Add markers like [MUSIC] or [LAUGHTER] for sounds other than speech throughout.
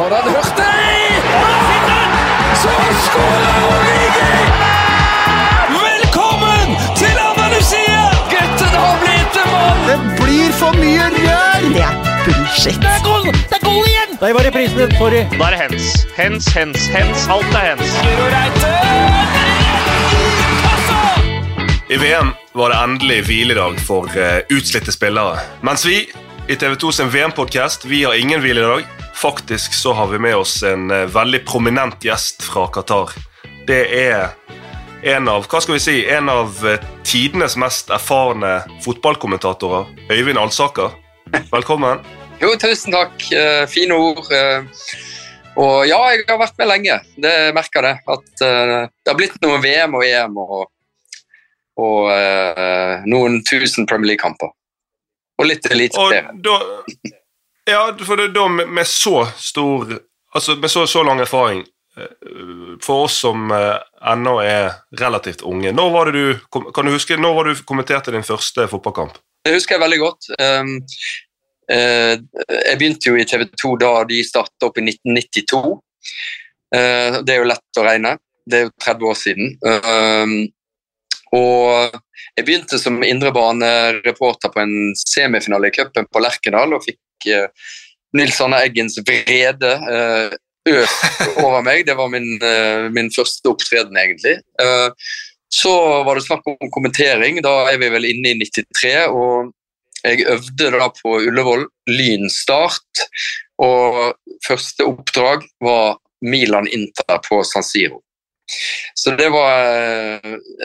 Konrad Hurtig! Så skårer Origi! Velkommen til Andalusia! Gutten har blitt en mann! Det blir for mye rør! Det er bullshit. Det er goal! Det er goal igjen! Der var reprisen. Sorry. Da er det hens. Hens, hens, hens. Alt er hens. Reite! I VM var det endelig hviledag for uh, utslitte spillere. Mens vi i TV2 sin VM-podkast vi har ingen hviledag. Faktisk så har vi med oss en uh, veldig prominent gjest fra Qatar. Det er en av hva skal vi si, en av uh, tidenes mest erfarne fotballkommentatorer, Øyvind Alsaker. Velkommen. [LAUGHS] Jo, tusen takk. Eh, fine ord. Eh, og ja, jeg har vært med lenge. Det merker det. At eh, det har blitt noen VM og EM og, og eh, noen tusen Premier League-kamper. Og litt eliteserie. [LAUGHS] Ja, for det, da med, så stor Altså med så, så lang erfaring eh, For oss som eh, ennå er relativt unge Når var det du Kan du huske når var du kommenterte din første fotballkamp? Det husker jeg veldig godt. Um, eh, jeg begynte jo i TV 2 da de startet opp i 1992. Eh, det er jo lett å regne. Det er jo 30 år siden. Um, og jeg begynte som indrebanereporter på en semifinale i cupen på Lerkendal og fikk Nils Arne Eggens vrede eh, øst [LAUGHS] over meg. Det var min, eh, min første opptreden, egentlig. Eh, så var det snakk om kommentering. Da er vi vel inne i 93. og jeg øvde da på Ullevål, lynstart, Og første oppdrag var Milan-Inter på San Siro. Så det var,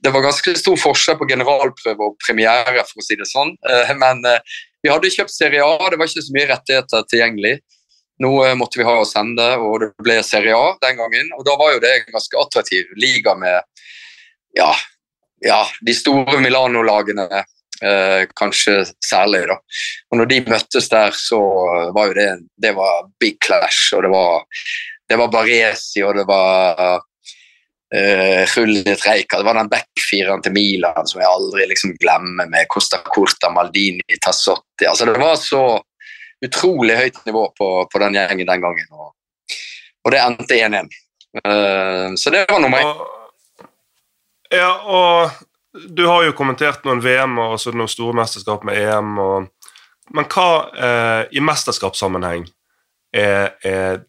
det var ganske stor forskjell på generalprøve og premiere, for å si det sånn. Eh, Men eh, vi hadde kjøpt Serie A, det var ikke så mye rettigheter tilgjengelig. Noe måtte vi ha å sende, og det ble Serie A den gangen. Og da var jo det en ganske attraktiv liga med ja, ja de store Milano-lagene, eh, kanskje særlig. da. Og når de møttes der, så var jo det det var big clash, og det var, det var Baresi, og det var uh, rullet Reika. Det var den backfireren til Milan som jeg aldri liksom glemmer, med Costa Corta, Maldini, Tassotti. Altså, det var så utrolig høyt nivå på, på den gjengen den gangen, og, og det endte 1-1. Uh, så det var nummer én. Ja, og du har jo kommentert noen VM og også noen store mesterskap med EM. Og, men hva uh, i mesterskapssammenheng er, er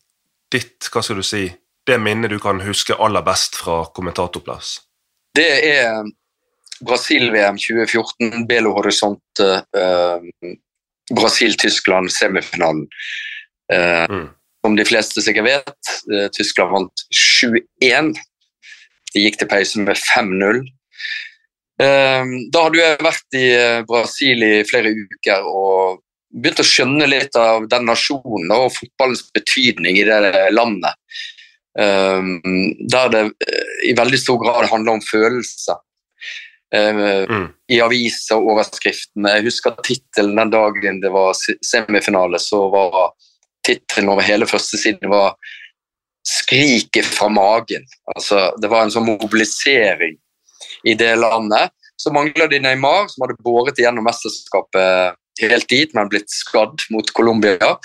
ditt Hva skal du si det minnet du kan huske aller best fra kommentatorplass? Det er Brasil-VM 2014, Belo Horizonte, eh, Brasil-Tyskland, semifinalen. Eh, Mm. Som de fleste sikkert vet, eh, Tyskland vant 7-1. De gikk til pause med 5-0. Eh, da hadde jeg vært i eh, Brasil i flere uker og begynt å skjønne litt av den nasjonen og fotballens betydning i det landet. Um, der det eh, i veldig stor grad handler om følelser. Eh, Mm. I aviser og overskriftene. Jeg husker tittelen den dagen det var semifinale, så var tittelen over hele første siden var 'Skriket fra magen'. Altså, det var en sånn mobilisering i det landet. Så mangler de Neymar, som hadde båret igjennom mesterskapet helt dit, men blitt skadd mot Colombia.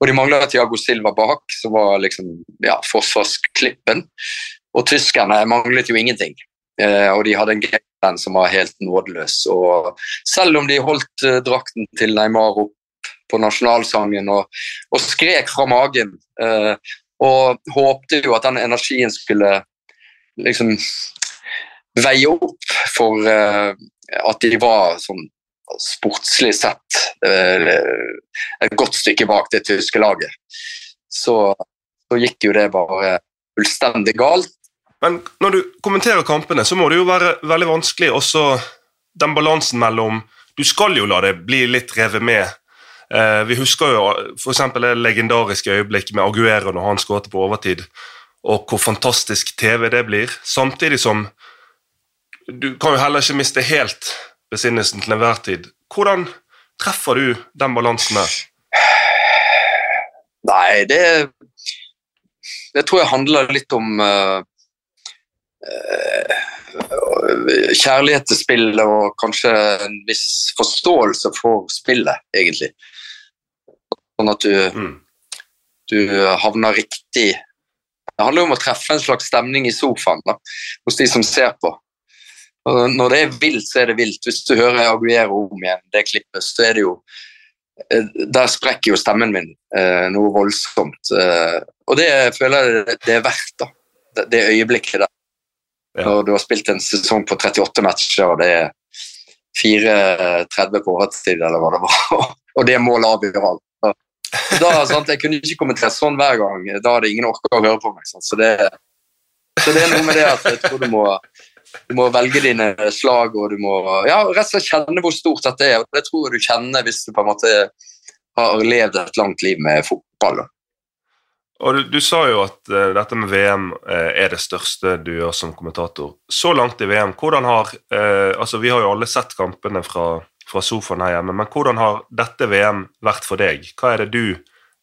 Og de mangler Tiago Silva bak, som var liksom, ja, forsvarsklippen. Og tyskerne manglet jo ingenting. Eh, og de hadde en gameplan som var helt nådeløs. Og selv om de holdt eh, drakten til Neymar opp på nasjonalsangen og, og skrek fra magen, eh, og håpte jo at den energien skulle liksom veie opp for eh, at de var sånn sportslig sett eh, et godt stykke bak det tyske laget. Så, så gikk jo det bare fullstendig galt. Men når du kommenterer kampene, så må det jo være veldig vanskelig også den balansen mellom Du skal jo la det bli litt revet med. Eh, vi husker jo f.eks. det legendariske øyeblikket med Aguero når han skåret på overtid, og hvor fantastisk TV det blir. Samtidig som du kan jo heller ikke miste helt besinnelsen til enhver tid. Hvordan treffer du den balansen der? Nei, det Det tror jeg handler litt om uh, eh, kjærlighet til spillet og kanskje en viss forståelse for spillet, egentlig. Sånn at du Mm. du havner riktig Det handler om å treffe en slags stemning i sofaen da, hos de som ser på. Når det er vilt, så er det vilt. Hvis du hører Aguero om igjen, det klippet, så er det jo eh, Der sprekker jo stemmen min eh, noe voldsomt. Eh, og det føler jeg det er verdt, da. Det, øyeblikket der. Ja. Når du har spilt en sesong på 38 matcher, og det er 4-30 på overtid, eller hva det var, [LAUGHS] og det målet avgjør alt. Da, sant, jeg kunne ikke kommentere sånn hver gang. Da hadde ingen orka å høre på meg. Sant? Så, det, så det er noe med det at jeg tror du må, du må velge dine slag, og du må ja, rett og slett kjenne hvor stort dette er. og Det tror jeg du kjenner hvis du på en måte har levd et langt liv med fotball. Og du, du sa jo at uh, dette med VM uh, er det største du gjør som kommentator. Så langt i VM, hvordan har uh, altså Vi har jo alle sett kampene fra, fra sofaen her hjemme, men hvordan har dette VM vært for deg? Hva er det du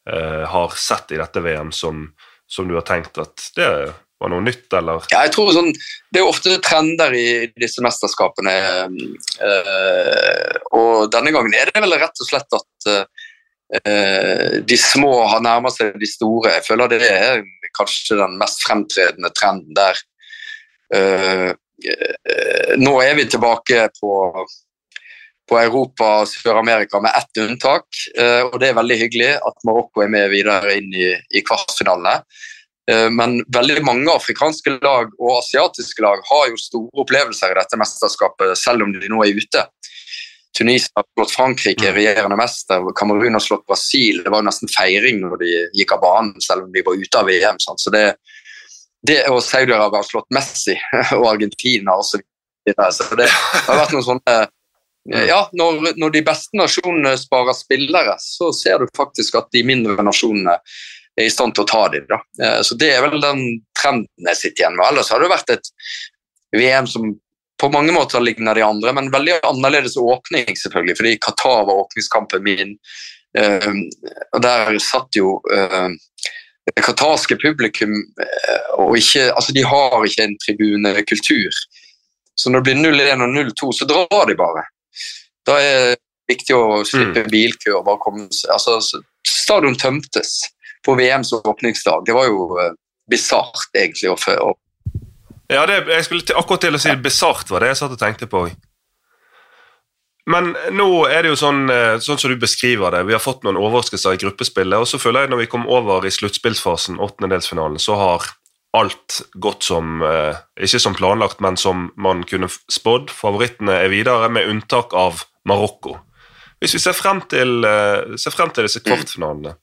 eh, har sett i dette VM som, som du har tenkt at det var noe nytt, eller? Ja, jeg tror sånn, Det er jo ofte trender i disse mesterskapene. eh, og denne gangen er det vel rett og slett at eh, de små har nærmet seg de store. Jeg føler det er kanskje den mest fremtredende trenden der. Eh, nå er vi tilbake på, på Europa og Sør-Amerika med ett unntak. og det er veldig hyggelig at Marokko er med videre inn i, i kvartfinalene. Eh, Men veldig mange afrikanske lag og asiatiske lag har jo store opplevelser i dette mesterskapet, selv om de nå er ute. Tunisia har slått Frankrike, regjerende mester. Kamerun har slått Brasil. Det var nesten feiring når de gikk av banen, selv om de var ute av VM. Sant? Så det, det og Saudi-Arabia har slått Messi [LAUGHS] og Argentina også. Så det har vært noen sånne ja, når, når de beste nasjonene sparer spillere, så ser du faktisk at de mindre nasjonene er i stand til å ta dem. Da. Eh, Så det er vel den trenden jeg sitter igjen med. Ellers har det vært et VM som på mange måter ligner de andre, men veldig annerledes åpning, selvfølgelig. Fordi Qatar var åpningskampen min. Eh, og der satt jo eh, det qatarske publikum og ikke, altså De har ikke en tribunekultur. Så når det blir 0-1 og 0-2, så drar de bare. Da er det viktig å slippe bilkø og bare komme altså, Stadion tømtes på VMs åpningsdag. Det var jo uh, bisart, egentlig. Å, føre opp. Ja, det, jeg skulle til, akkurat til å si bisart var det jeg satt og tenkte på. Men nå er det jo sånn, eh, sånn som du beskriver det. Vi har fått noen overraskelser i gruppespillet, og så føler jeg når vi kom over i sluttspillsfasen, åttendedelsfinalen, så har alt gått som eh, Ikke som planlagt, men som man kunne spådd. Favorittene er videre, med unntak av Marokko. Hvis vi ser frem til, eh, ser frem til disse kvartfinalene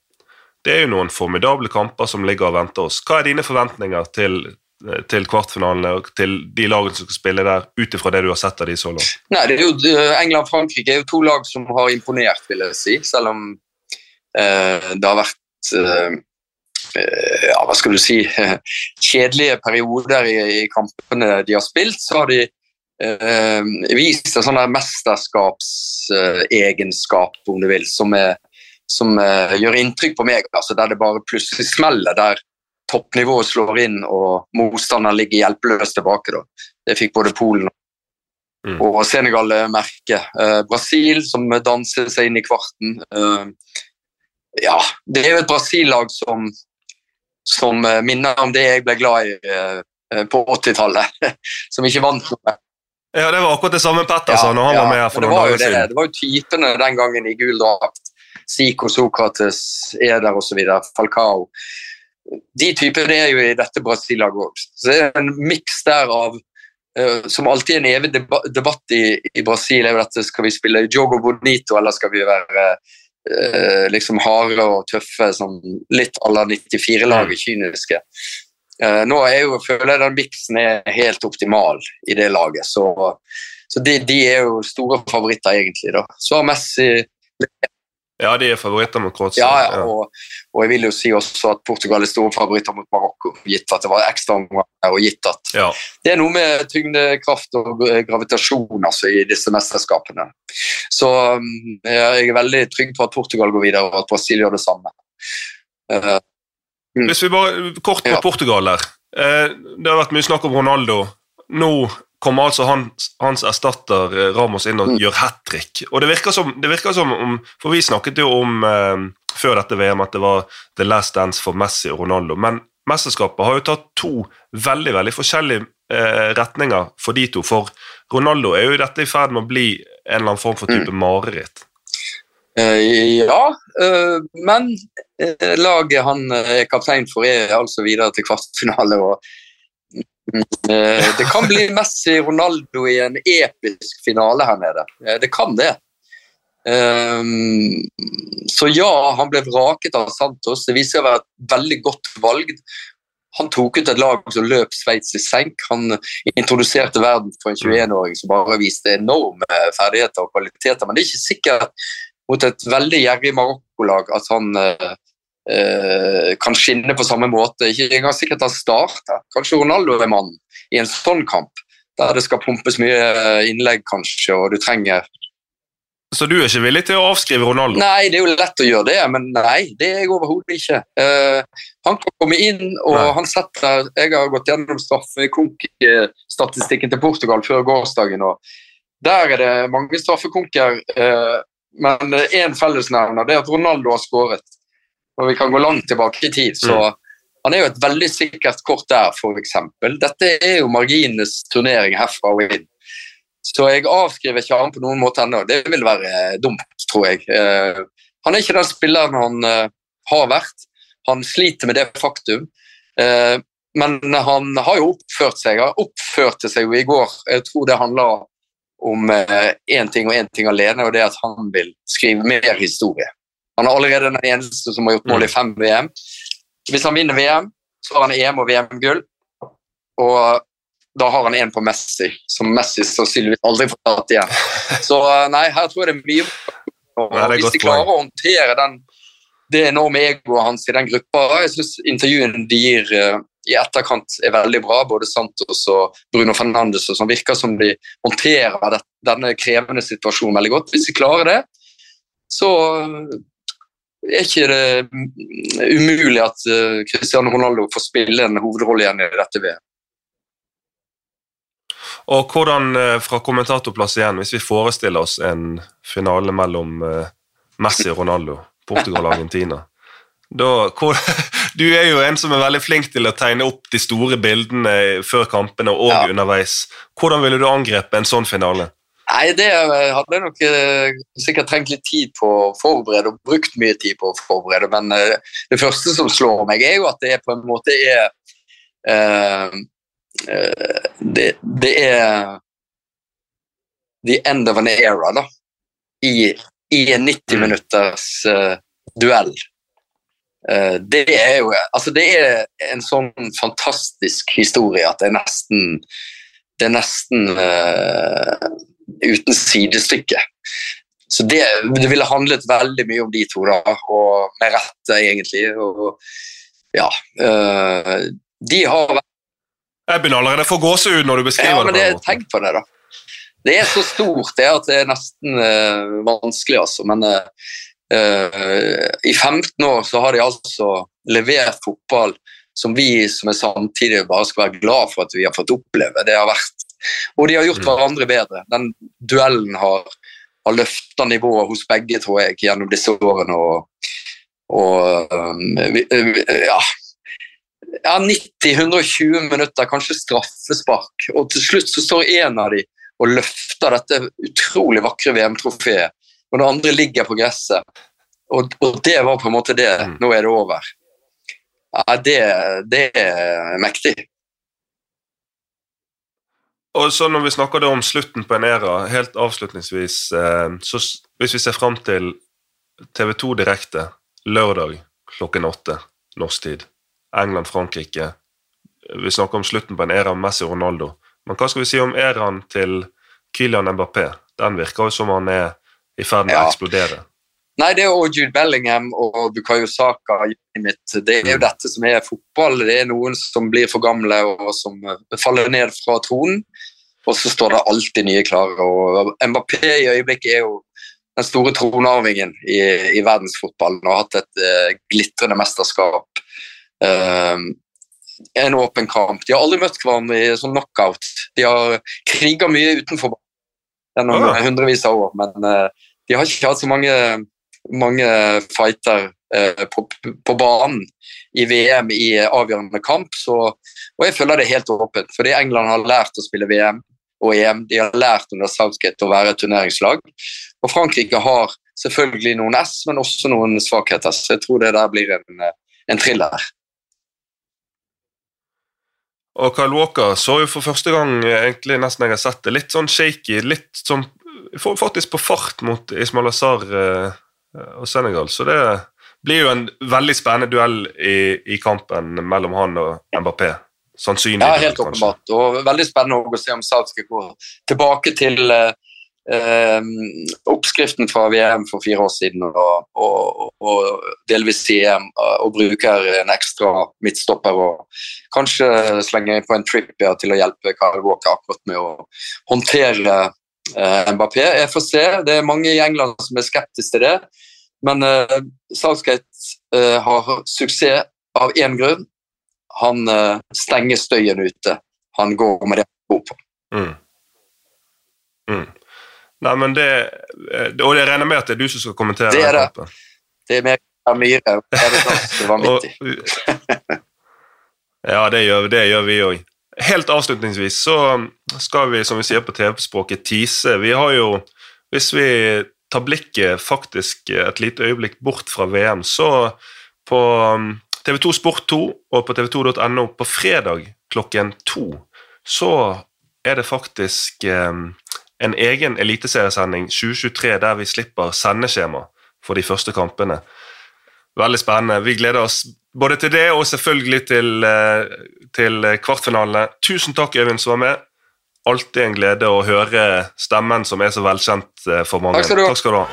Det er jo noen formidable kamper som ligger og venter oss. Hva er dine forventninger til, eh, til kvartfinalene og til de lagene som skal spille der, ut ifra det du har sett av de så langt? nei, det er jo, uh, England og Frankrike er jo to lag som har imponert, vil jeg si. Selv om eh, det har vært eh, eh, ja, hva skal du si [LAUGHS] kjedelige perioder i, i kampene de har spilt, så har de eh, vist en sånn mesterskapsegenskap, om du vil, som, er, som uh, gjør inntrykk på meg. Altså, der det bare plutselig smeller, der toppnivået slår inn og motstanderen ligger hjelpeløst tilbake. Da. Det fikk både Polen Mm. og Senegal eh, merke. Uh, Brasil, som danser seg inn i kvarten. Uh, ja, det er jo et Brasil-lag som, som minner om det jeg ble glad i på 80-tallet. [LAUGHS] som ikke vant noe. Ja, Det var akkurat det samme Petter sa når han var med for noen det, det var jo typene den gangen i gul drakt. Zico, Sokrates, Eder osv. Falcao. De typene er jo i dette Brasil-laget òg. Så det er en miks der av eh, Som alltid er en evig deba debatt i, i Brasil, er jo dette skal vi spille Jogo Bonito, eller skal vi være eh, liksom harde og tøffe, som litt à la 94-laget, kyniske. Eh, nå er jo, føler jeg den miksen er helt optimal i det laget. Så, så de, de er jo store favoritter, egentlig. da. Så har Messi Ja, de er favoritter mot Kroatia. ja, ja, og, og jeg vil jo si også at Portugal er store favoritter mot Marokko, gitt at det var ekstraomganger og gitt at Ja. det er noe med tyngdekraft og gravitasjon altså, i disse mesterskapene. Så um, jeg er veldig trygg på at Portugal går videre, og at Brasil gjør det samme. Eh, Hvis vi bare Kort på Ja. Portugal der. Eh, Det har vært mye snakk om Ronaldo. Nå kommer altså hans, hans erstatter eh, Ramos inn og Mm. gjør hat trick. Og det virker som, det virker som om For vi snakket jo om eh, før dette VM at det var the last dance for Messi og Ronaldo. Men mesterskapet har jo tatt to veldig veldig forskjellige eh, retninger for de to. For Ronaldo er jo dette i ferd med å bli en eller annen form for type mareritt. Eh, ja, eh, men laget han er kaptein for, er altså videre til kvartfinale. og mm, Det kan bli Messi-Ronaldo i en episk finale her nede. Eh, Det kan det. Um, så ja, han ble vraket av Santos. Det viser seg å være et veldig godt valg. Han tok ut et lag som løp Sveits i senk. Han introduserte verden for en 21-åring som bare viste enorme ferdigheter og kvaliteter. Men det er ikke sikkert mot et veldig gjerrig Marokko-lag at han eh, eh, kan skinne på samme måte. Ikke engang sikkert han starter. Kanskje Ronaldo er mannen i en sånn kamp, der det skal pumpes mye eh, innlegg, kanskje, og du trenger Så du er ikke villig til å avskrive Ronaldo? Nei, det er jo lett å gjøre det, men nei, det er jeg overhodet ikke. Uh, han kan komme inn, og Nei. han setter Jeg har gått gjennom straffekonkstatistikken til Portugal før gårsdagen, og der er det mange straffekonker. Uh, men én fellesnevner det er at Ronaldo har skåret. Og vi kan gå langt tilbake i tid, så han er jo et veldig sikkert kort der, f.eks. Dette er jo marginenes turnering herfra og inn. Så jeg avskriver ikke han på noen måte ennå. Det vil være dumt, tror jeg. Eh, han er ikke den spilleren han eh, har vært. Han sliter med det faktum. Eh, men han har jo oppført seg. Han oppførte seg jo i går. Jeg tror det handler om én ting og én ting alene, og det er at han vil skrive mer historie. Han er allerede den eneste som har gjort mål i fem VM. Hvis han vinner VM, så har han EM og VM-gull. Og da har han en på Messi, som Messi sannsynligvis aldri får tatt igjen. Så eh, nei, her tror jeg det er mye og Hvis de klarer å håndtere den, det enorme egoet hans i den gruppa Jeg syns intervjuene de gir eh, i etterkant er veldig bra, både Santos og Bruno Fernandes, som virker som de håndterer denne krevende situasjonen veldig godt. Hvis de klarer det, så er ikke det mm, umulig at eh, Cristiano Ronaldo får spille en hovedrolle igjen i dette VM. Og hvordan, eh, fra kommentatorplass igjen, hvis vi forestiller oss en finale mellom eh, Messi og Ronaldo, Portugal og Argentina da, hvor, [LAUGHS] Du er jo en som er veldig flink til å tegne opp de store bildene før kampene og Ja. underveis. Hvordan ville du angrepet en sånn finale? Nei, det hadde jeg nok eh, sikkert trengt litt tid på å forberede, og brukt mye tid på å forberede. Men eh, det første som slår meg, er jo at det er på en måte er eh, det, det er the end of an era, da. I, i en 90 minutters duell. Det er jo Altså, det er en sånn fantastisk historie at det er nesten Det er nesten eh, uten sidestykke. Så det, det ville handlet veldig mye om de to, da, og med rette, egentlig. Og ja øh, De har vært Jeg begynner allerede å få gåsehud når du beskriver Ja, men det. det, tenk på det, da. Det er så stort det at det er nesten øh, vanskelig, altså. Men eh, i 15 år så har de altså levert fotball som vi som er samtidig bare skal være glad for at vi har fått oppleve. Det har vært, og de har gjort Mm. hverandre bedre. Den duellen har, har løfta nivået hos begge, tror jeg, gjennom disse årene. Og, og um, ja, ja, 90-120 minutter, kanskje straffespark. Og til slutt så står en av de og løfter dette utrolig vakre VM-trofeet, og den andre ligger på gresset. Og, og det var på en måte det. Mm. Nå er det over. Ja, det, det er mektig. Og så Når vi snakker om slutten på en æra, helt avslutningsvis eh, så Hvis vi ser fram til TV2 direkte lørdag klokken åtte norsk tid, England-Frankrike Vi snakker om slutten på en æra med Messi og Ronaldo. Men hva skal vi si om æraen til Kylian Mbappé? Den virker jo som han er i ferd med å eksplodere. Nei, det er jo Jude Bellingham og Bukayo Saka. i mitt. Det er jo Mm. dette som er fotball. Det er noen som blir for gamle og som eh, faller ned fra tronen. Og så står det alltid nye klare. Og Mbappé i øyeblikket er jo den store tronarvingen i, i verdensfotballen og har hatt et eh, glitrende mesterskap. Um, en åpen kamp. De har aldri møtt hverandre i sånn knockout. De har kriga mye utenfor gjennom hundrevis av år, men uh, de har ikke hatt så mange, mange fighter eh, på, på banen i VM i avgjørende kamp. Så, og jeg føler det helt åpent, fordi England har lært å spille VM og EM. De har lært under Southgate å være et turneringslag. Og Frankrike har selvfølgelig noen S, men også noen svakheter. Så jeg tror det der blir en, eh, en thriller. Og Kyle Walker så jo for første gang eh, egentlig nesten jeg har sett det, litt sånn shaky, litt sånn Faktisk på fart mot Ismail Azar eh, og Senegal, så det blir jo en veldig spennende duell i, i kampen mellom han og Mbappé. Sannsynlig. Ja, helt åpenbart. Og veldig spennende å se om Southgate går tilbake til eh, eh, oppskriften fra VM for fire år siden og, og, og delvis i EM, eh, og bruker en ekstra midtstopper og kanskje slenger på en Trippier til å hjelpe Kyle Walker akkurat med å håndtere eh, Mbappé. Jeg får se. Det er mange i England som er skeptiske til det. Men uh, Southgate uh, har suksess av én grunn. Han uh, stenger støyen ute. Han går med det han bor på. Mm. Mm. Nei, men det Og jeg regner med at det er du som skal kommentere Det er det. Det er meg og Myhre. Det er det ganske [LAUGHS] vanvittig. Og- ja, det gjør, det gjør vi òg. Helt avslutningsvis så skal vi, som vi sier på TV-språket, tease. Vi har jo, hvis vi tar blikket faktisk et lite øyeblikk bort fra VM, så på um, TV2 Sport 2 og på tv2.no på fredag klokken to så er det faktisk um, en egen eliteseriesending 2023 der vi slipper sendeskjema for de første kampene. Veldig spennende. Vi gleder oss både til det og selvfølgelig til, eh, til kvartfinalene. Tusen takk, Øyvind, som var med. Alltid en glede å høre stemmen som er så velkjent eh, for mange. Takk skal du ha. Takk skal du ha.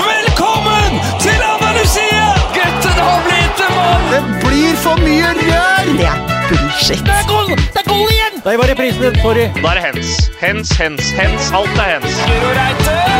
Velkommen til Andalusia! Gutten har blitt en mann! Det blir for mye rør! Det er bullshit. Det er goal! Det er goal igjen! Der var reprisen. Sorry. Da er det hens. Hens, hens, hens. Alt er hens. Guro Reite!